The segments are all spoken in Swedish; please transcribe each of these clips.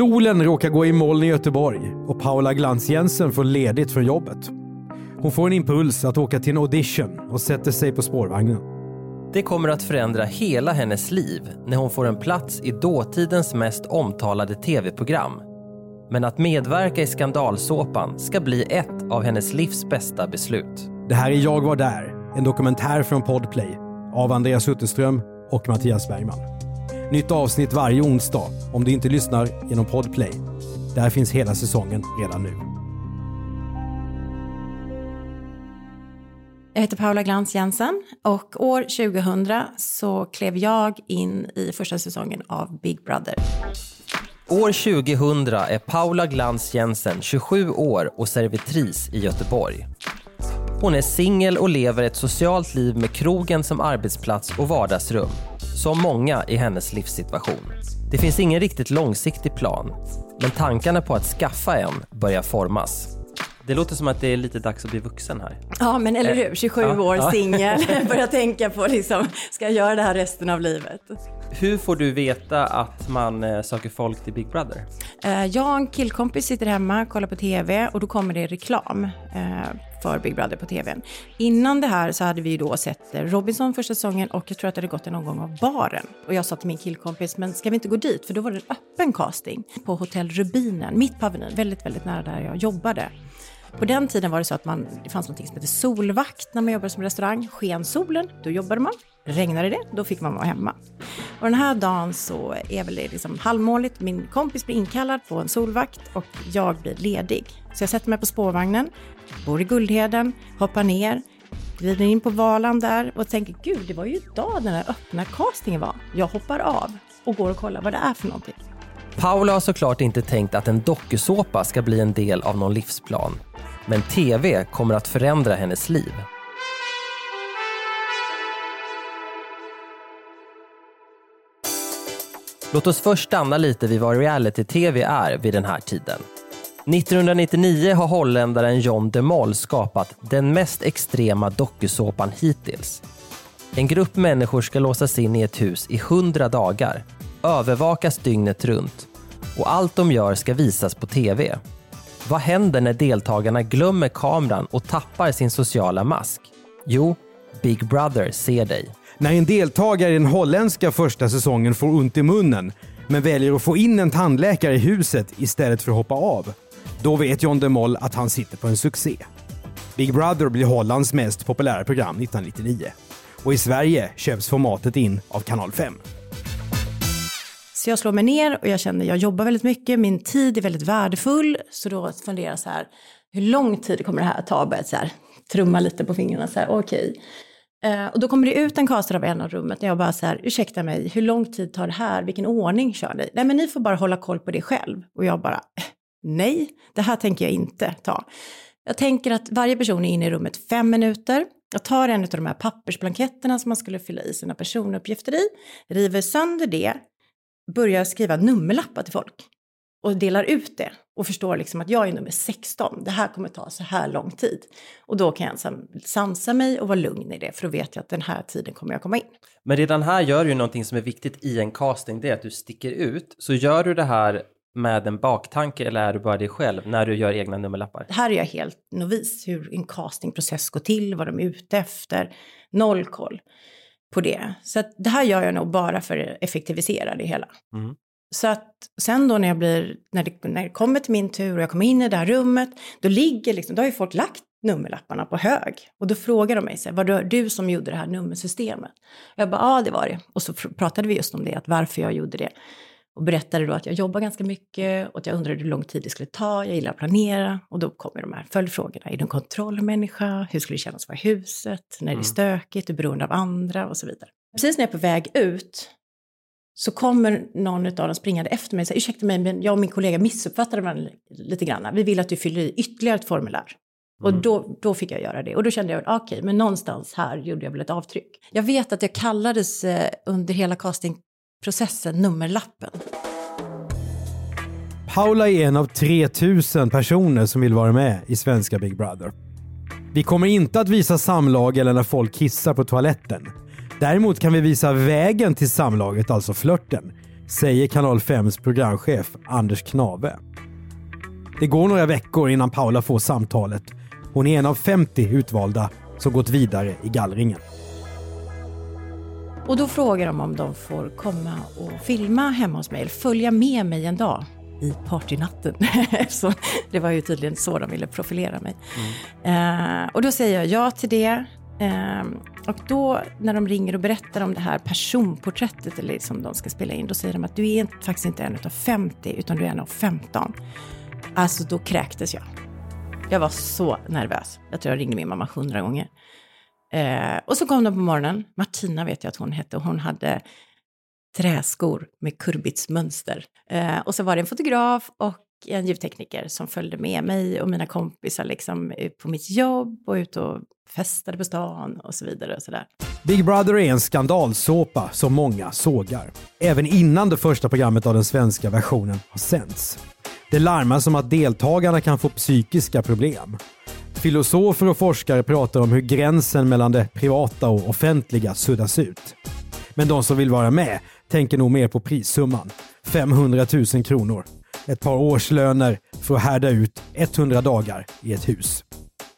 Solen råkar gå i moln i Göteborg och Paula Glans Jensen får ledigt från jobbet. Hon får en impuls att åka till en audition och sätter sig på spårvagnen. Det kommer att förändra hela hennes liv när hon får en plats i dåtidens mest omtalade tv-program. Men att medverka i skandalsåpan ska bli ett av hennes livs bästa beslut. Det här är Jag var där, en dokumentär från Podplay av Andreas Utterström och Mattias Bergman. Nytt avsnitt varje onsdag om du inte lyssnar genom Podplay. Där finns hela säsongen redan nu. Jag heter Paula Glans Jensen och år 2000 så klev jag in i första säsongen av Big Brother. År 2000 är Paula Glans Jensen 27 år och servitris i Göteborg. Hon är singel och lever ett socialt liv med krogen som arbetsplats och vardagsrum. Som många i hennes livssituation. Det finns ingen riktigt långsiktig plan, men tankarna på att skaffa en börjar formas. Det låter som att det är lite dags att bli vuxen här. Ja, men eller hur? 27 Ja, år ja. singel. Börja tänka på liksom, ska jag göra det här resten av livet? Hur får du veta att man eh, söker folk till Big Brother? Eh, Jag och en killkompis sitter hemma, kollar på TV och då kommer det reklam eh, för Big Brother på TVn. Innan det här så hade vi då sett eh, Robinson första säsongen och jag tror att det hade gått en omgång av baren. Och jag sa till min killkompis, men ska vi inte gå dit? För då var det en öppen casting på Hotell Rubinen, mitt på Avenyn, väldigt, väldigt nära där jag jobbade. På den tiden var det så att man, det fanns något som hette solvakt när man jobbade som restaurang. Sken solen, då jobbade man. Regnade det, då fick man vara hemma. Och den här dagen så är väl det liksom halvmåligt. Min kompis blir inkallad på en solvakt och jag blir ledig. Så jag sätter mig på spårvagnen, bor i Guldheden, hoppar ner, glider in på Valand där och tänker gud, det var ju idag den här öppna castingen var. Jag hoppar av och går och kollar vad det är för någonting. Paula har såklart inte tänkt att en dokusåpa ska bli en del av någon livsplan. Men TV kommer att förändra hennes liv. Låt oss först stanna lite vid vad reality-TV är vid den här tiden. 1999 har holländaren John de Mol skapat den mest extrema dokusåpan hittills. En grupp människor ska låsas in i ett hus i 100 dagar, övervakas dygnet runt och allt de gör ska visas på TV. Vad händer när deltagarna glömmer kameran och tappar sin sociala mask? Jo, Big Brother ser dig. När en deltagare i den holländska första säsongen får ont i munnen men väljer att få in en tandläkare i huset istället för att hoppa av, då vet John de Mol att han sitter på en succé. Big Brother blir Hollands mest populära program 1999. Och i Sverige köps formatet in av Kanal 5. Så jag slår mig ner och jag känner jag jobbar väldigt mycket, min tid är väldigt värdefull. Så då funderar jag så här, hur lång tid kommer det här att ta? Börjat så här, trumma lite på fingrarna så här, okej. Eh, och då kommer det ut en caster av en av rummet och jag bara så här, ursäkta mig, hur lång tid tar det här? Vilken ordning kör ni? Nej, men ni får bara hålla koll på det själv. Och jag bara, eh, nej, det här tänker jag inte ta. Jag tänker att varje person är inne i rummet fem minuter. Jag tar en av de här pappersblanketterna som man skulle fylla i sina personuppgifter i, river sönder det, börjar skriva nummerlappar till folk och delar ut det och förstår liksom att jag är nummer 16. Det här kommer ta så här lång tid. Och då kan jag sansa mig och vara lugn i det för då vet jag att den här tiden kommer jag komma in. Men redan här gör du någonting som är viktigt i en casting, det är att du sticker ut. Så gör du det här med en baktanke eller är du bara dig själv när du gör egna nummerlappar? Här är jag helt novis hur en castingprocess går till, vad de är ute efter. Noll koll på det. Så att det här gör jag nog bara för att effektivisera det hela. Mm. Så att sen då när jag blir, när det, när det kommer till min tur och jag kommer in i det här rummet, då ligger liksom, då har ju folk lagt nummerlapparna på hög. Och då frågar de mig så här, var det du som gjorde det här nummersystemet? Jag bara, ja det var det. Och så pr- pratade vi just om det, att varför jag gjorde det. Och berättade då att jag jobbar ganska mycket och att jag undrade hur lång tid det skulle ta, jag gillar att planera. Och då kommer de här följdfrågorna, är du en kontrollmänniska? Hur skulle det kännas att vara i huset? När det är stökigt, är du beroende av andra? Och så vidare. Precis när jag är på väg ut så kommer någon av dem springande efter mig och säger ursäkta mig men jag och min kollega missuppfattade varandra lite grann. Vi vill att du fyller i ytterligare ett formulär. Och då, då fick jag göra det. Och då kände jag, okej, okay, men någonstans här gjorde jag väl ett avtryck. Jag vet att jag kallades eh, under hela Processen nummerlappen. Paula är en av 3000 personer som vill vara med i svenska Big Brother. Vi kommer inte att visa samlag eller när folk kissar på toaletten. Däremot kan vi visa vägen till samlaget, alltså flörten, säger Kanal 5s programchef Anders Knave. Det går några veckor innan Paula får samtalet. Hon är en av 50 utvalda som gått vidare i gallringen. Och då frågar de om de får komma och filma hemma hos mig, eller följa med mig en dag i partynatten. så det var ju tydligen så de ville profilera mig. Mm. Eh, och då säger jag ja till det. Eh, och då när de ringer och berättar om det här personporträttet eller som de ska spela in, då säger de att du är faktiskt inte en av 50 utan du är en av 15. Alltså då kräktes jag. Jag var så nervös. Jag tror jag ringde min mamma hundra gånger. Eh, och så kom de på morgonen. Martina vet jag att hon hette hon hade träskor med kurbitsmönster. Eh, och så var det en fotograf och en ljudtekniker som följde med mig och mina kompisar liksom ut på mitt jobb och ut och festade på stan och så vidare. Och så där. Big Brother är en skandalsåpa som många sågar. Även innan det första programmet av den svenska versionen har sänts. Det larmas om att deltagarna kan få psykiska problem. Filosofer och forskare pratar om hur gränsen mellan det privata och offentliga suddas ut. Men de som vill vara med tänker nog mer på prissumman. 500 000 kronor. Ett par årslöner för att härda ut 100 dagar i ett hus.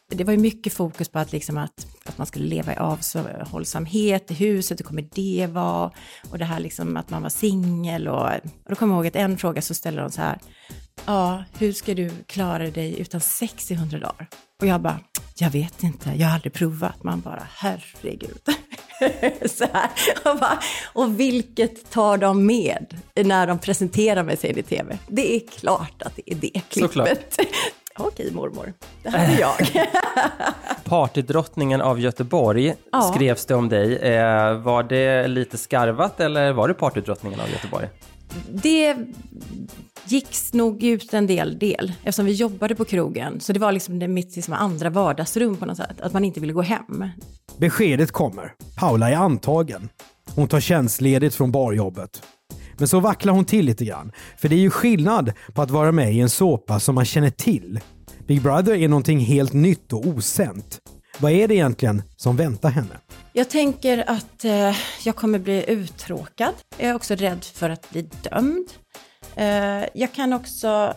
Det var ju mycket fokus på att, liksom att, att man skulle leva i avhållsamhet i huset, hur kommer det vara? Och det här liksom att man var singel och, och då kommer jag ihåg att en fråga så ställer de så här, ja, hur ska du klara dig utan sex i 100 dagar? Och jag bara, jag vet inte, jag har aldrig provat. Man bara, herregud. så här. Och, bara, och vilket tar de med när de presenterar mig sen i tv? Det är klart att det är det klippet. Okej mormor, det här är jag. Partydrottningen av Göteborg ja. skrevs det om dig. Eh, var det lite skarvat eller var du partydrottningen av Göteborg? Det gick nog ut en del del eftersom vi jobbade på krogen. Så det var liksom det mitt liksom andra vardagsrum på något sätt. Att man inte ville gå hem. Beskedet kommer. Paula är antagen. Hon tar tjänstledigt från barjobbet. Men så vacklar hon till lite grann. För det är ju skillnad på att vara med i en såpa som man känner till. Big Brother är någonting helt nytt och osänt. Vad är det egentligen som väntar henne? Jag tänker att eh, jag kommer bli uttråkad. Jag är också rädd för att bli dömd. Eh, jag kan också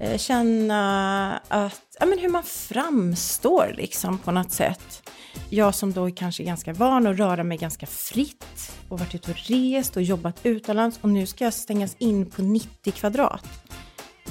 eh, känna att, ja men hur man framstår liksom på något sätt. Jag som då kanske är ganska van att röra mig ganska fritt och varit ute och rest och jobbat utomlands och nu ska jag stängas in på 90 kvadrat.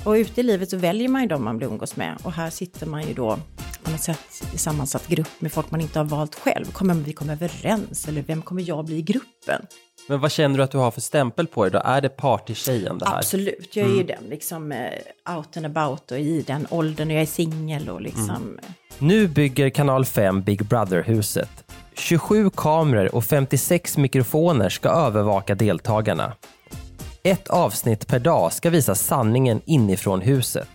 Och ute i livet så väljer man ju de man blir umgås med och här sitter man ju då på något sätt i sammansatt grupp med folk man inte har valt själv. Kommer vi komma överens eller vem kommer jag bli i gruppen? Men vad känner du att du har för stämpel på dig då? Är det partytjejen det här? Absolut, jag är mm. ju den liksom uh, out and about och i den åldern och jag är singel och liksom. Mm. Nu bygger Kanal 5 Big Brother-huset. 27 kameror och 56 mikrofoner ska övervaka deltagarna. Ett avsnitt per dag ska visa sanningen inifrån huset.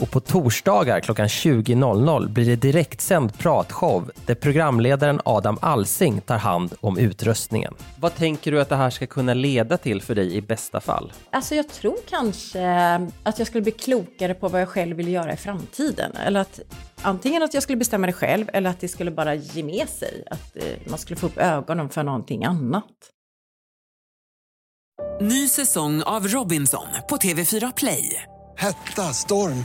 Och på torsdagar klockan 20.00 blir det direktsänd pratshow där programledaren Adam Alsing tar hand om utrustningen. Vad tänker du att det här ska kunna leda till för dig i bästa fall? Alltså jag tror kanske att jag skulle bli klokare på vad jag själv vill göra i framtiden. Eller att antingen att jag skulle bestämma det själv eller att det skulle bara ge med sig. Att eh, man skulle få upp ögonen för någonting annat. Ny säsong av Robinson på TV4 Play. Hetta, storm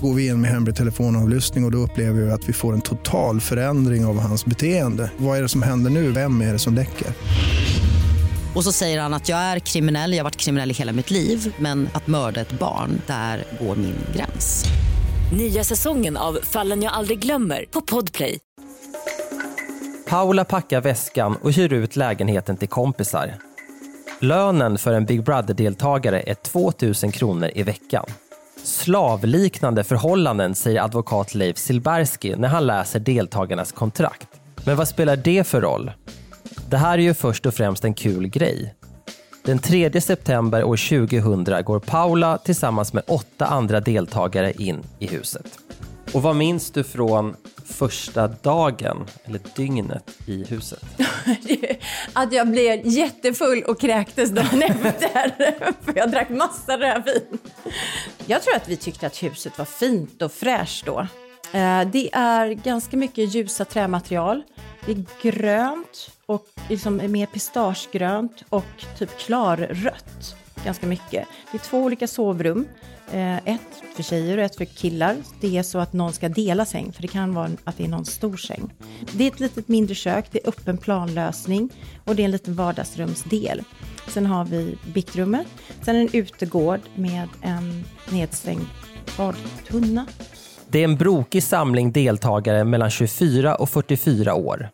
går vi in med hemlig telefonavlyssning och, och då upplever vi att vi får en total förändring av hans beteende. Vad är det som händer nu? Vem är det som läcker? Och så säger han att jag är kriminell, jag har varit kriminell i hela mitt liv men att mörda ett barn, där går min gräns. Nya säsongen av Fallen jag aldrig glömmer på Podplay. Paula packar väskan och hyr ut lägenheten till kompisar. Lönen för en Big Brother-deltagare är 2000 kronor i veckan. Slavliknande förhållanden säger advokat Leif Silberski när han läser deltagarnas kontrakt. Men vad spelar det för roll? Det här är ju först och främst en kul grej. Den 3 september år 2000 går Paula tillsammans med åtta andra deltagare in i huset. Och vad minns du från första dagen, eller dygnet, i huset? att jag blev jättefull och kräktes dagen efter. För jag drack massa rödvin. Jag tror att vi tyckte att huset var fint och fräscht då. Eh, det är ganska mycket ljusa trämaterial. Det är grönt och liksom mer pistagegrönt och typ klarrött. Ganska mycket. Det är två olika sovrum. Eh, ett för tjejer och ett för killar. Det är så att någon ska dela säng, för det kan vara att det är någon stor säng. Det är ett litet mindre kök, det är öppen planlösning och det är en liten vardagsrumsdel. Sen har vi biktrummet, sen en utegård med en nedstängd badtunna. Det är en brokig samling deltagare mellan 24 och 44 år.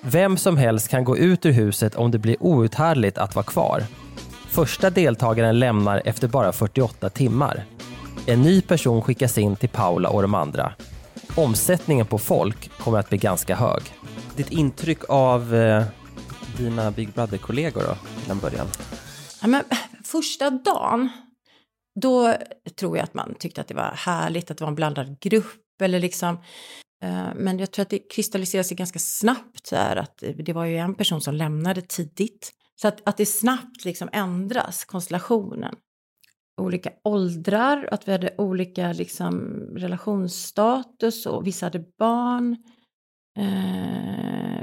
Vem som helst kan gå ut ur huset om det blir outhärdligt att vara kvar. Första deltagaren lämnar efter bara 48 timmar. En ny person skickas in till Paula och de andra. Omsättningen på folk kommer att bli ganska hög. Ditt intryck av eh, dina Big Brother-kollegor då, till en början? Ja, men, första dagen, då tror jag att man tyckte att det var härligt att det var en blandad grupp. Eller liksom, eh, men jag tror att det kristalliserade sig ganska snabbt. Så här, att det var ju en person som lämnade tidigt. Så att, att det snabbt liksom ändras, konstellationen. Olika åldrar, att vi hade olika liksom, relationsstatus och vissa hade barn. Eh,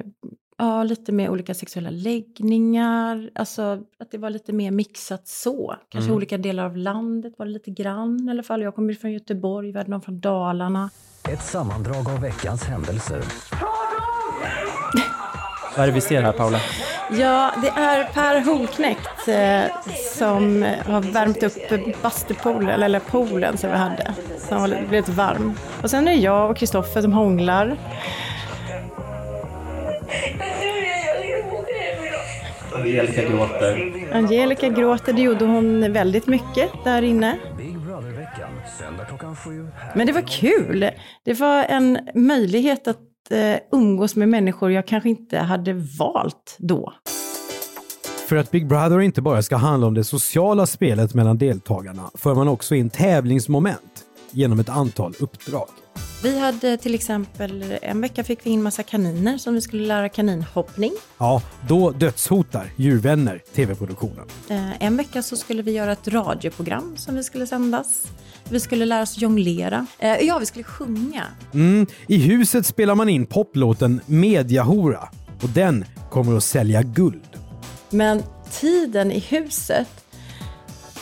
ja, lite mer olika sexuella läggningar. Alltså att det var lite mer mixat så. Kanske Mm. olika delar av landet var det lite grann i alla fall. Jag kommer från Göteborg, vi hade någon från Dalarna. Ett sammandrag av veckans händelser. Vad är det vi ser här Paula? Ja, det är Per Holknekt eh, som har värmt upp bastupoolen, eller poolen som vi hade. Som har blivit varm. Och sen är det jag och Kristoffer som hånglar. Angelica gråter. Angelica gråter, det gjorde hon väldigt mycket där inne. Men det var kul. Det var en möjlighet att Eh, umgås med människor jag kanske inte hade valt då. För att Big Brother inte bara ska handla om det sociala spelet mellan deltagarna för man också in tävlingsmoment genom ett antal uppdrag. Vi hade till exempel, en vecka fick vi in massa kaniner som vi skulle lära kaninhoppning. Ja, då dödshotar djurvänner tv-produktionen. Eh, En vecka så skulle vi göra ett radioprogram som vi skulle sändas. Vi skulle lära oss jonglera. Eh, Ja, vi skulle sjunga. Mm, I huset spelar man in poplåten Mediahora och den kommer att sälja guld. Men tiden i huset,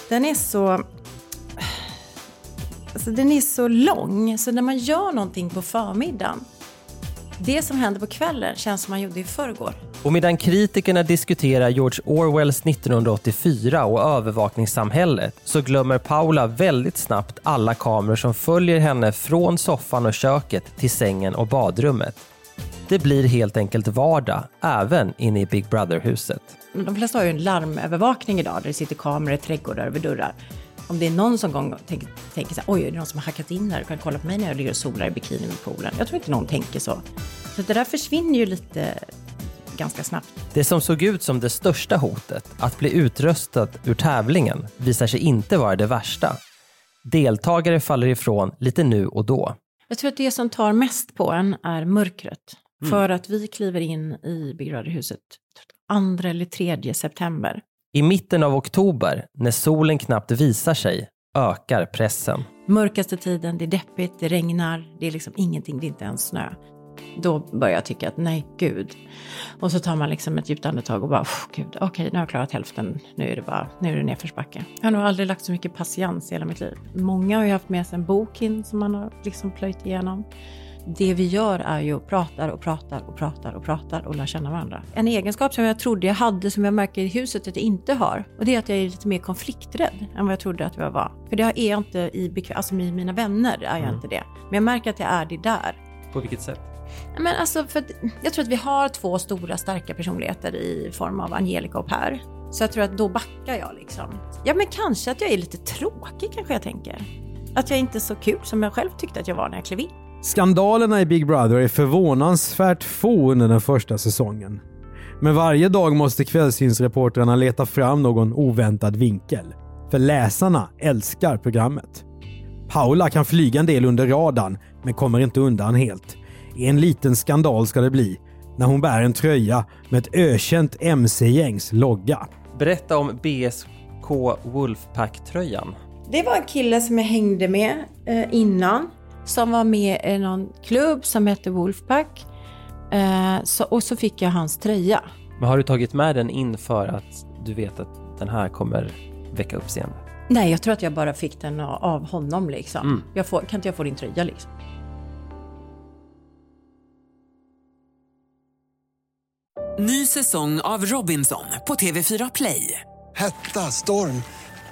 den är så... Alltså den är så lång, så när man gör någonting på förmiddagen, det som händer på kvällen känns som man gjorde i förrgår. Och medan kritikerna diskuterar George Orwells 1984 och övervakningssamhället så glömmer Paula väldigt snabbt alla kameror som följer henne från soffan och köket till sängen och badrummet. Det blir helt enkelt vardag, även inne i Big Brother-huset. De flesta har ju en larmövervakning idag där det sitter kameror i trädgårdar över dörrar. Om det är någon som gång tänker, tänker så här, oj, är det någon som har hackat in här och kan kolla på mig när jag ligger och solar i bikini vid poolen? Jag tror inte någon tänker så. Så det där försvinner ju lite ganska snabbt. Det som såg ut som det största hotet, att bli utröstad ur tävlingen, visar sig inte vara det värsta. Deltagare faller ifrån lite nu och då. Jag tror att det som tar mest på en är mörkret. För att vi kliver in i Big Brother-huset 2 eller 3 september. I mitten av oktober, när solen knappt visar sig, ökar pressen. Mörkaste tiden, det är deppigt, det regnar, det är liksom ingenting, det är inte ens snö. Då börjar jag tycka att nej, gud. Och så tar man liksom ett djupt andetag och bara, gud, okej, nu har jag klarat hälften, nu är det bara, nu är det nedförsbacke. Jag har nog aldrig lagt så mycket patiens i hela mitt liv. Många har ju haft med sig en bok in som man har liksom plöjt igenom det vi gör är ju att pratar och pratar och pratar och pratar och lär känna varandra. En egenskap som jag trodde jag hade som jag märker i huset att jag inte har. Och det är att jag är lite mer konflikträdd än vad jag trodde att jag var. För det är jag inte i, alltså med mina vänner är jag Mm. inte det. Men jag märker att jag är det där. På vilket sätt? Men alltså, för jag tror att vi har två stora starka personligheter i form av Angelica och Per. Så jag tror att då backar jag liksom. Ja, men kanske att jag är lite tråkig kanske jag tänker. Att jag inte är så kul som jag själv tyckte att jag var när jag klev in. Skandalerna i Big Brother är förvånansvärt få under den första säsongen. Men varje dag måste kvällstidningsreportrarna leta fram någon oväntad vinkel. För läsarna älskar programmet. Paula kan flyga en del under radarn, men kommer inte undan helt. En liten skandal ska det bli när hon bär en tröja med ett ökänt MC-gängs logga. Berätta om BSK Wolfpack-tröjan. Det var en kille som jag hängde med eh, innan. Som var med i någon klubb som hette Wolfpack. Eh, så, och så fick jag hans tröja. Men har du tagit med den in för att du vet att den här kommer väcka uppseende? Nej, jag tror att jag bara fick den av, av honom liksom. Mm. Jag får, kan inte jag få din tröja liksom? Ny säsong av Robinson på TV4 Play. Hetta, storm,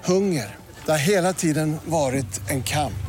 hunger. Det har hela tiden varit en kamp.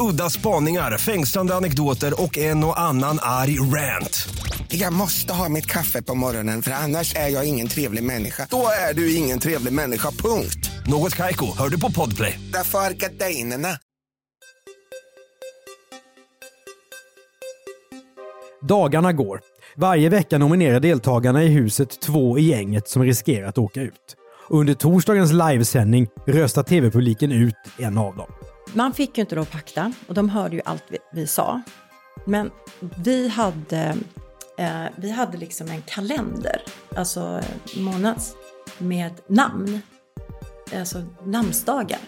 Udda spaningar, fängslande anekdoter och en och annan arg rant. Jag måste ha mitt kaffe på morgonen för annars är jag ingen trevlig människa. Då är du ingen trevlig människa, punkt. Något Kaiko, hör du på Podplay. Därför är gardinerna. Dagarna går. Varje vecka nominerar deltagarna i huset två i gänget som riskerar att åka ut. Under torsdagens livesändning röstar tv-publiken ut en av dem. Man fick ju inte då pakta och de hörde ju allt vi, vi sa. Men vi hade, eh, vi hade liksom en kalender, alltså eh, månads, med namn. Alltså namnsdagar.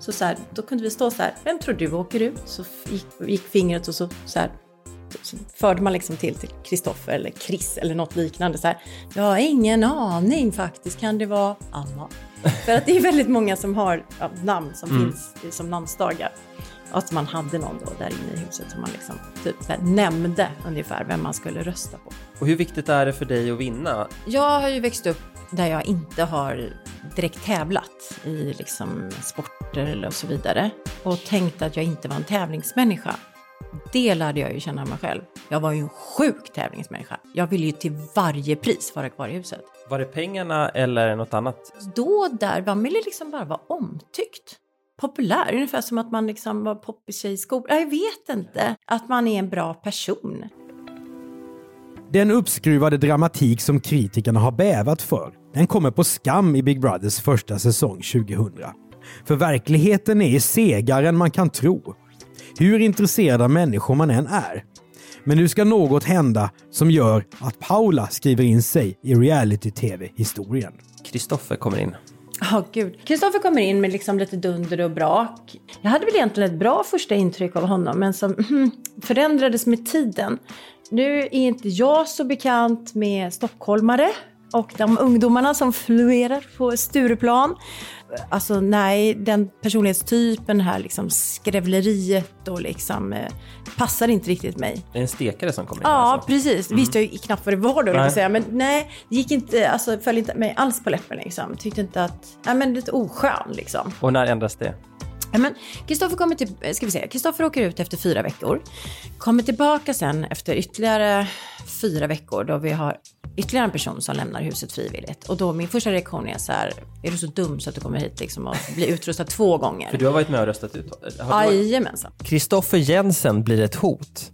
Så, så här, då kunde vi stå så här, vem tror du åker ut? Så gick, gick fingret och så, så här, så förde man liksom till till Kristoffer eller Chris eller något liknande. Så här, jag har ingen aning faktiskt, kan det vara Anna? För att det är väldigt många som har ja, namn som Mm. finns som namnsdagar. Att man hade någon då där inne i huset som man liksom typ här, nämnde ungefär vem man skulle rösta på. Och hur viktigt är det för dig att vinna? Jag har ju växt upp där jag inte har direkt tävlat i liksom sporter eller så vidare. Och tänkte att jag inte var en tävlingsmänniska. Det lärde jag ju känna mig själv. Jag var ju en sjuk tävlingsmänniska. Jag ville ju till varje pris vara kvar i huset. Var det pengarna eller något annat? Då där, man ville liksom bara vara omtyckt. Populär, ungefär som att man liksom var poppis i skolan. Jag vet inte. Att man är en bra person. Den uppskruvade dramatik som kritikerna har bävat för, den kommer på skam i Big Brothers första säsong 2000. För verkligheten är segare än man kan tro. Hur intresserad av människor man än är. Men nu ska något hända som gör att Paula skriver in sig i reality-tv-historien. Kristoffer kommer in. Ja, gud. Kristoffer kommer in med liksom lite dunder och brak. Jag hade väl egentligen ett bra första intryck av honom, men som hmm, förändrades med tiden. Nu är inte jag så bekant med stockholmare och de ungdomarna som fluerar på Stureplan. Alltså nej, den personlighetstypen här, liksom skrävleriet och liksom eh, passar inte riktigt mig. Det är en stekare som kommer in Ja, alltså. precis. Mm. Visste jag ju knappt vad det var då, Nej. säga. men nej, det gick inte, alltså föll inte mig alls på läppen liksom. Tyckte inte att, nej men lite oskön liksom. Och när ändras det? Kristoffer kommer till, ska vi se, Kristoffer åker ut efter fyra veckor. Kommer tillbaka sen efter ytterligare fyra veckor då vi har ytterligare en person som lämnar huset frivilligt. Och då min första reaktion är så här, är du så dum så att du kommer hit liksom och blir utrustad två gånger? För du har varit med och röstat ut. Jajamensan. Kristoffer Jensen blir ett hot.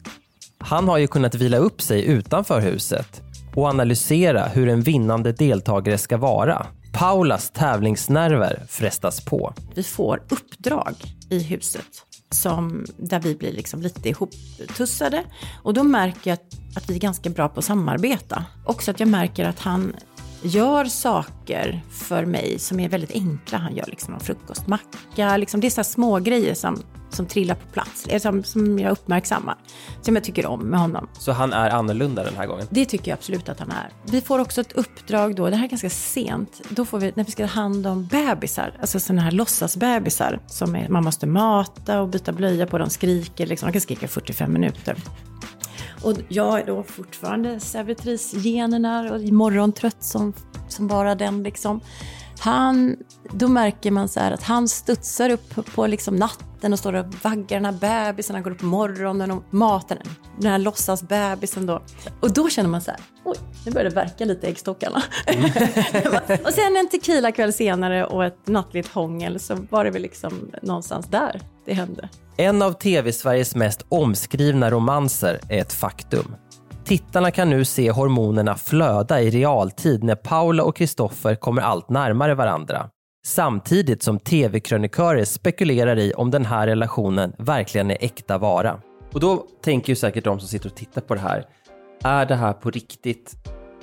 Han har ju kunnat vila upp sig utanför huset och analysera hur en vinnande deltagare ska vara. Paulas tävlingsnerver frestas på. Vi får uppdrag i huset som, där vi blir liksom lite ihoptussade. Och då märker jag att, att vi är ganska bra på att samarbeta. Också att jag märker att han gör saker för mig som är väldigt enkla. Han gör liksom en frukostmacka, liksom det är så här små grejer som, som trillar på plats, som, som jag uppmärksammar. Som jag tycker om med honom. Så han är annorlunda den här gången? Det tycker jag absolut att han är. Vi får också ett uppdrag då, det här är ganska sent, då får vi, när vi ska ta hand om bebisar, alltså sådana här låtsasbebisar som är, man måste mata och byta blöja på, de skriker liksom, de kan skrika i 45 minuter. Och jag är då fortfarande servitrisgenerna och morgontrött som, som bara den liksom. Han, då märker man så här att han studsar upp på liksom natten och står och vaggar den här bebisen, Han går upp på morgonen och matar den. Den här låtsasbebisen då. Och då känner man så här, oj, nu börjar det verka lite i äggstockarna. och sen en tequila-kväll senare och ett nattligt hångel så var det väl liksom någonstans där det hände. En av tv-Sveriges mest omskrivna romanser är ett faktum. Tittarna kan nu se hormonerna flöda i realtid när Paula och Kristoffer kommer allt närmare varandra. Samtidigt som tv-krönikörer spekulerar i om den här relationen verkligen är äkta vara. Och då tänker ju säkert de som sitter och tittar på det här, är det här på riktigt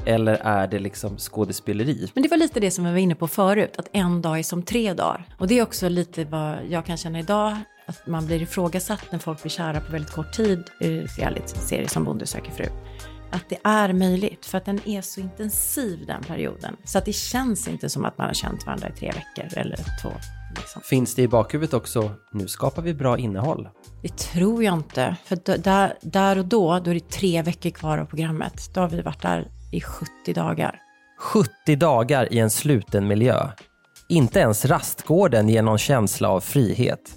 eller är det liksom skådespeleri? Men det var lite det som vi var inne på förut, att en dag är som tre dagar. Och det är också lite vad jag kan känna idag, att man blir ifrågasatt när folk blir kära på väldigt kort tid i realityserier som Bonde söker fru. Att det är möjligt, för att den är så intensiv den perioden. Så att det känns inte som att man har känt varandra i tre veckor eller två. Liksom. Finns det i bakhuvudet också, nu skapar vi bra innehåll? Det tror jag inte. För där, där och då, då är det tre veckor kvar av programmet. Då har vi varit där i 70 dagar. 70 dagar i en sluten miljö. Inte ens rastgården ger någon känsla av frihet.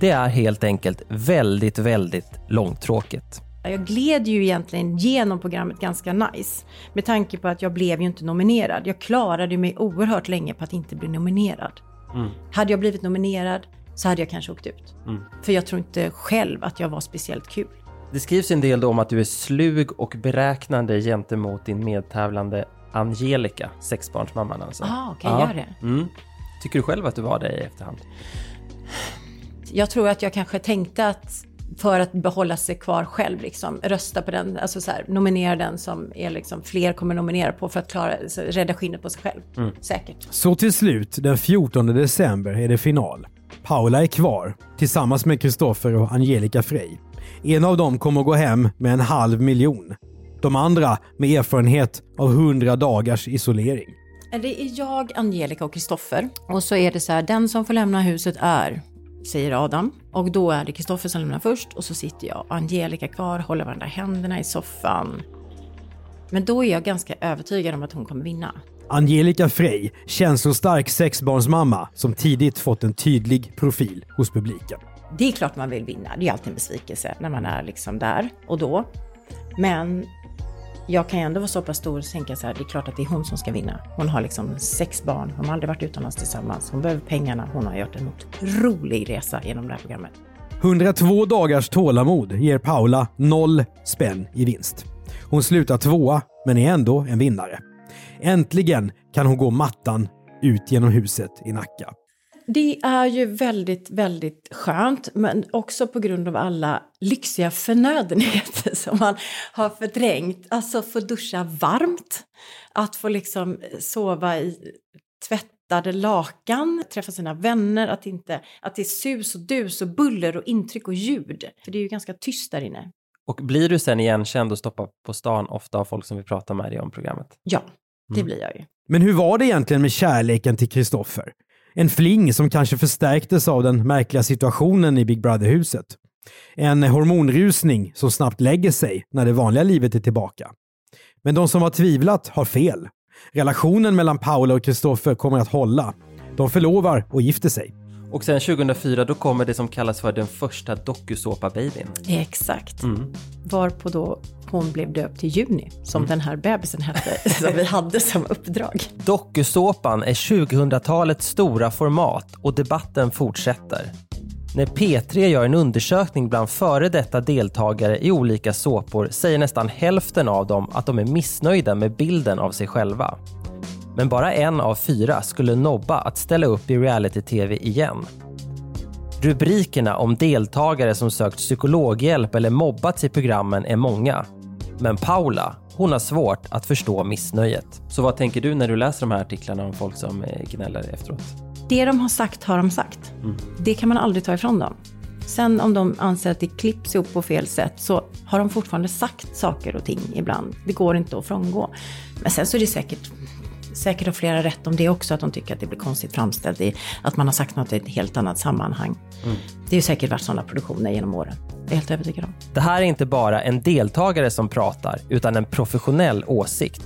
Det är helt enkelt väldigt, väldigt långtråkigt. Jag gled ju egentligen genom programmet ganska nice. Med tanke på att jag blev ju inte nominerad. Jag klarade mig oerhört länge på att inte bli nominerad. Mm. Hade jag blivit nominerad så hade jag kanske åkt ut. Mm. För jag tror inte själv att jag var speciellt kul. Det skrivs en del om att du är slug och beräknande gentemot din medtävlande Angelica, sexbarnsmamman alltså. Ah, okej, okay, ja. gör det. Mm. Tycker du själv att du var det i efterhand? Jag tror att jag kanske tänkte att för att behålla sig kvar själv, liksom, rösta på den, alltså så här, nominera den som är liksom, fler kommer nominera på för att klara, så, rädda skinnet på sig själv. Mm. Säkert. Så till slut, den 14 december, är det final. Paula är kvar, tillsammans med Kristoffer och Angelica Frey. En av dem kommer att gå hem med en halv miljon. De andra med erfarenhet av 100 dagars isolering. Det är jag, Angelica och Kristoffer. Och så är det så här, den som får lämna huset är, säger Adam. Och då är det Kristoffer som lämnar först och så sitter jag och Angelica kvar, håller varandra händerna i soffan. Men då är jag ganska övertygad om att hon kommer vinna. Angelica Frey, känslostark sexbarnsmamma som tidigt fått en tydlig profil hos publiken. Det är klart man vill vinna, det är alltid en besvikelse när man är liksom där och då. Men jag kan ju ändå vara så pass stor och tänka så här, det är klart att det är hon som ska vinna. Hon har liksom sex barn, hon har aldrig varit utomlands tillsammans, hon behöver pengarna, hon har gjort en otrolig resa genom det här programmet. 102 dagars tålamod ger Paula noll spänn i vinst. Hon slutar tvåa, men är ändå en vinnare. Äntligen kan hon gå mattan ut genom huset i Nacka. Det är ju väldigt, väldigt skönt, men också på grund av alla lyxiga förnödenheter som man har förträngt. Alltså få duscha varmt, att få liksom sova i tvättade lakan, träffa sina vänner, att, inte, att det är sus och dus och buller och intryck och ljud. För det är ju ganska tyst där inne. Och blir du sen igenkänd och stoppad på stan ofta av folk som vill prata med dig om programmet? Ja, det mm. blir jag ju. Men hur var det egentligen med kärleken till Kristoffer? En fling som kanske förstärktes av den märkliga situationen i Big Brother-huset. En hormonrusning som snabbt lägger sig när det vanliga livet är tillbaka. Men de som har tvivlat har fel. Relationen mellan Paula och Kristoffer kommer att hålla. De förlovar och gifter sig. Och sen 2004 då kommer det som kallas för den första dokusåpa-babyn. Exakt. Mm. Varpå då hon blev döpt till Juni, som mm. den här bebisen hette, som vi hade som uppdrag. Dokusåpan är 2000-talets stora format och debatten fortsätter. När P3 gör en undersökning bland före detta deltagare i olika såpor säger nästan hälften av dem att de är missnöjda med bilden av sig själva. Men bara en av fyra skulle nobba att ställa upp i reality-tv igen. Rubrikerna om deltagare som sökt psykologhjälp eller mobbats i programmen är många. Men Paula, hon har svårt att förstå missnöjet. Så vad tänker du när du läser de här artiklarna om folk som eh, gnäller efteråt? Det de har sagt har de sagt. Det kan man aldrig ta ifrån dem. Sen om de anser att det klipps ihop på fel sätt så har de fortfarande sagt saker och ting ibland. Det går inte att frångå. Men sen så är det säkert, säkert har flera rätt om det också, att de tycker att det blir konstigt framställt, i, att man har sagt något i ett helt annat sammanhang. Mm. Det har ju säkert varit sådana produktioner genom åren. Det är helt övertygad om. Det här är inte bara en deltagare som pratar, utan en professionell åsikt.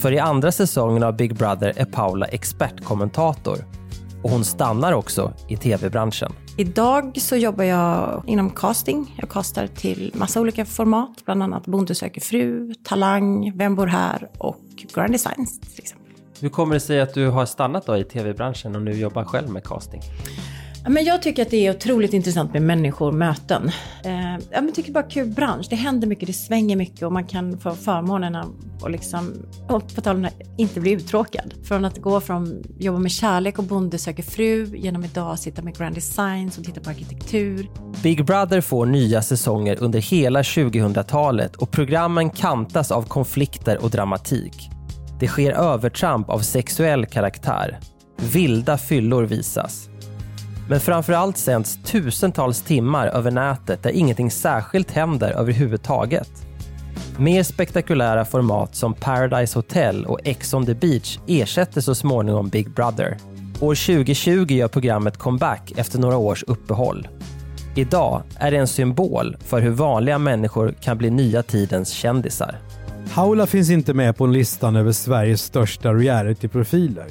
För i andra säsongen av Big Brother är Paula expertkommentator. Och hon stannar också i tv-branschen. Idag så jobbar jag inom casting. Jag castar till massa olika format, bland annat Bonde söker fru, Talang, Vem bor här och Grand Designs till exempel. Hur kommer det sig att du har stannat då i tv-branschen och nu jobbar själv med casting? Men jag tycker att det är otroligt intressant med människor, möten. Eh, jag tycker bara kul bransch. Det händer mycket, det svänger mycket och man kan få förmånerna och liksom, och på tal om inte bli uttråkad. Från att gå från jobba med kärlek och bonde söker fru, genom idag sitta med Grand Designs och titta på arkitektur. Big Brother får nya säsonger under hela 2000-talet och programmen kantas av konflikter och dramatik. Det sker övertramp av sexuell karaktär. Vilda fyllor visas. Men framförallt sänds tusentals timmar över nätet där ingenting särskilt händer överhuvudtaget. Mer spektakulära format som Paradise Hotel och Ex on the Beach ersätter så småningom Big Brother. År 2020 gör programmet comeback efter några års uppehåll. Idag är det en symbol för hur vanliga människor kan bli nya tidens kändisar. Paula finns inte med på listan över Sveriges största realityprofiler.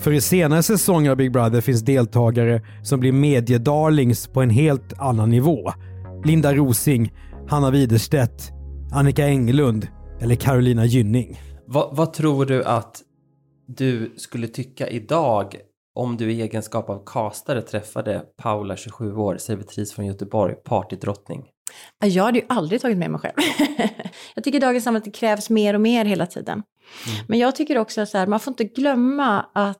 För i senare säsonger av Big Brother finns deltagare som blir mediedarlings på en helt annan nivå. Linda Rosing, Hanna Widerstedt, Annika Englund eller Carolina Gynning. Vad, vad tror du att du skulle tycka idag om du i egenskap av castare träffade Paula, 27 år, servitris från Göteborg, partydrottning? Ja, Jag hade ju aldrig tagit med mig själv. jag tycker i dagens samhälle att det krävs mer och mer hela tiden. Men jag tycker också att så här, man får inte glömma att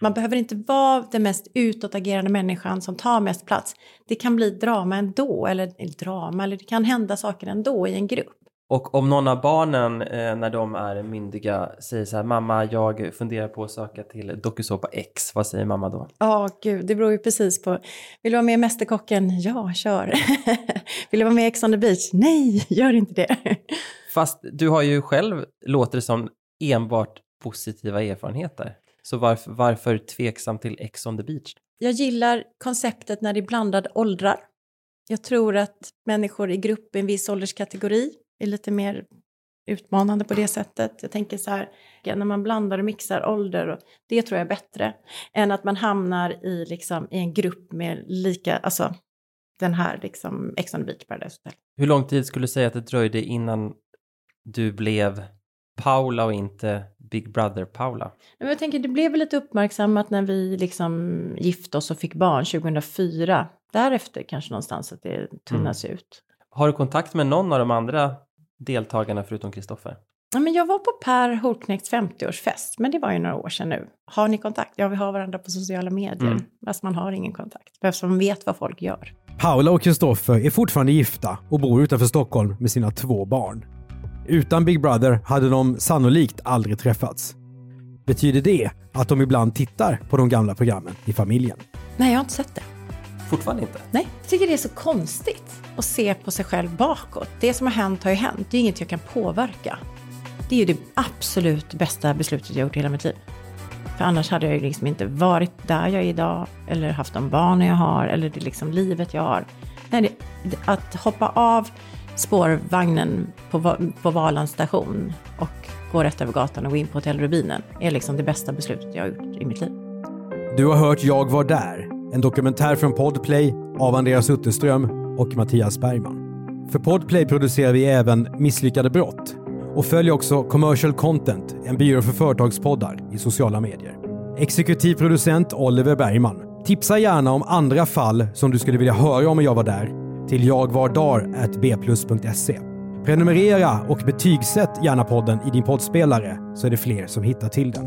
man behöver inte vara den mest utåtagerande människan som tar mest plats. Det kan bli drama ändå, eller, eller drama, eller det kan hända saker ändå i en grupp. Och om någon av barnen eh, när de är myndiga säger så här, mamma jag funderar på att söka till dokusåpa X, vad säger mamma då? Ja, gud, det beror ju precis på. Vill du vara med i Mästerkocken? Ja, kör. Vill du vara med i Ex on the beach? Nej, gör inte det. Fast du har ju själv, låter det som, enbart positiva erfarenheter. Så varför, varför tveksam till Ex on the beach? Jag gillar konceptet när det är blandade åldrar. Jag tror att människor i grupp i en viss ålderskategori är lite mer utmanande på det sättet. Jag tänker så här, när man blandar och mixar ålder, och det tror jag är bättre än att man hamnar i, liksom, i en grupp med lika, alltså den här liksom Ex on the beach Paradise Hotel. Hur lång tid skulle du säga att det dröjde innan du blev Paula och inte Big Brother Paula? Men jag tänker, det blev väl lite uppmärksammat när vi liksom gifte oss och fick barn 2004. Därefter kanske någonstans att det tunnas ut. Har du kontakt med någon av de andra deltagarna förutom Kristoffer? Ja, men jag var på Per Holknekts 50-årsfest, men det var ju några år sedan nu. Har ni kontakt? Ja, vi har varandra på sociala medier. Mm. Fast man har ingen kontakt. Eftersom man vet vad folk gör. Paula och Kristoffer är fortfarande gifta och bor utanför Stockholm med sina två barn. Utan Big Brother hade de sannolikt aldrig träffats. Betyder det att de ibland tittar på de gamla programmen i familjen? Nej, jag har inte sett det. Fortfarande inte? Nej, jag tycker det är så konstigt att se på sig själv bakåt. Det som har hänt har ju hänt. Det är inget jag kan påverka. Det är ju det absolut bästa beslutet jag gjort i hela mitt liv. För annars hade jag ju liksom inte varit där jag är idag, eller haft de barnen jag har, eller det liksom livet jag har. Nej, det, att hoppa av spårvagnen på, på Valans station och gå rätt över gatan och gå in på Hotell Rubinen är liksom det bästa beslutet jag har gjort i mitt liv. Du har hört Jag var där, en dokumentär från Podplay av Andreas Utterström och Mattias Bergman. För Podplay producerar vi även Misslyckade brott och följ också Commercial Content, en byrå för företagspoddar i sociala medier. Exekutiv producent Oliver Bergman. Tipsa gärna om andra fall som du skulle vilja höra om Jag var där till jagvardar.bplus.se. Prenumerera och betygsätt gärna podden i din poddspelare så är det fler som hittar till den.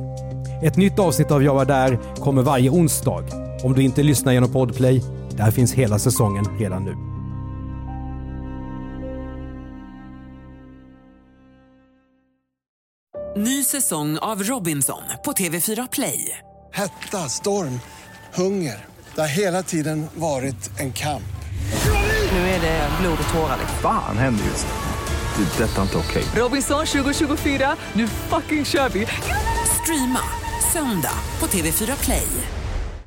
Ett nytt avsnitt av Jag var där kommer varje onsdag. Om du inte lyssnar genom Podplay, Där finns hela säsongen redan nu. Ny säsong av Robinson på TV4 Play. Hetta, storm, hunger. Det har hela tiden varit en kamp. Nu är det blod och tårar. Fan händer just nu. Det. är Detta är inte okej. Robinson 2024, nu fucking kör vi! Streama söndag på TV4 Play.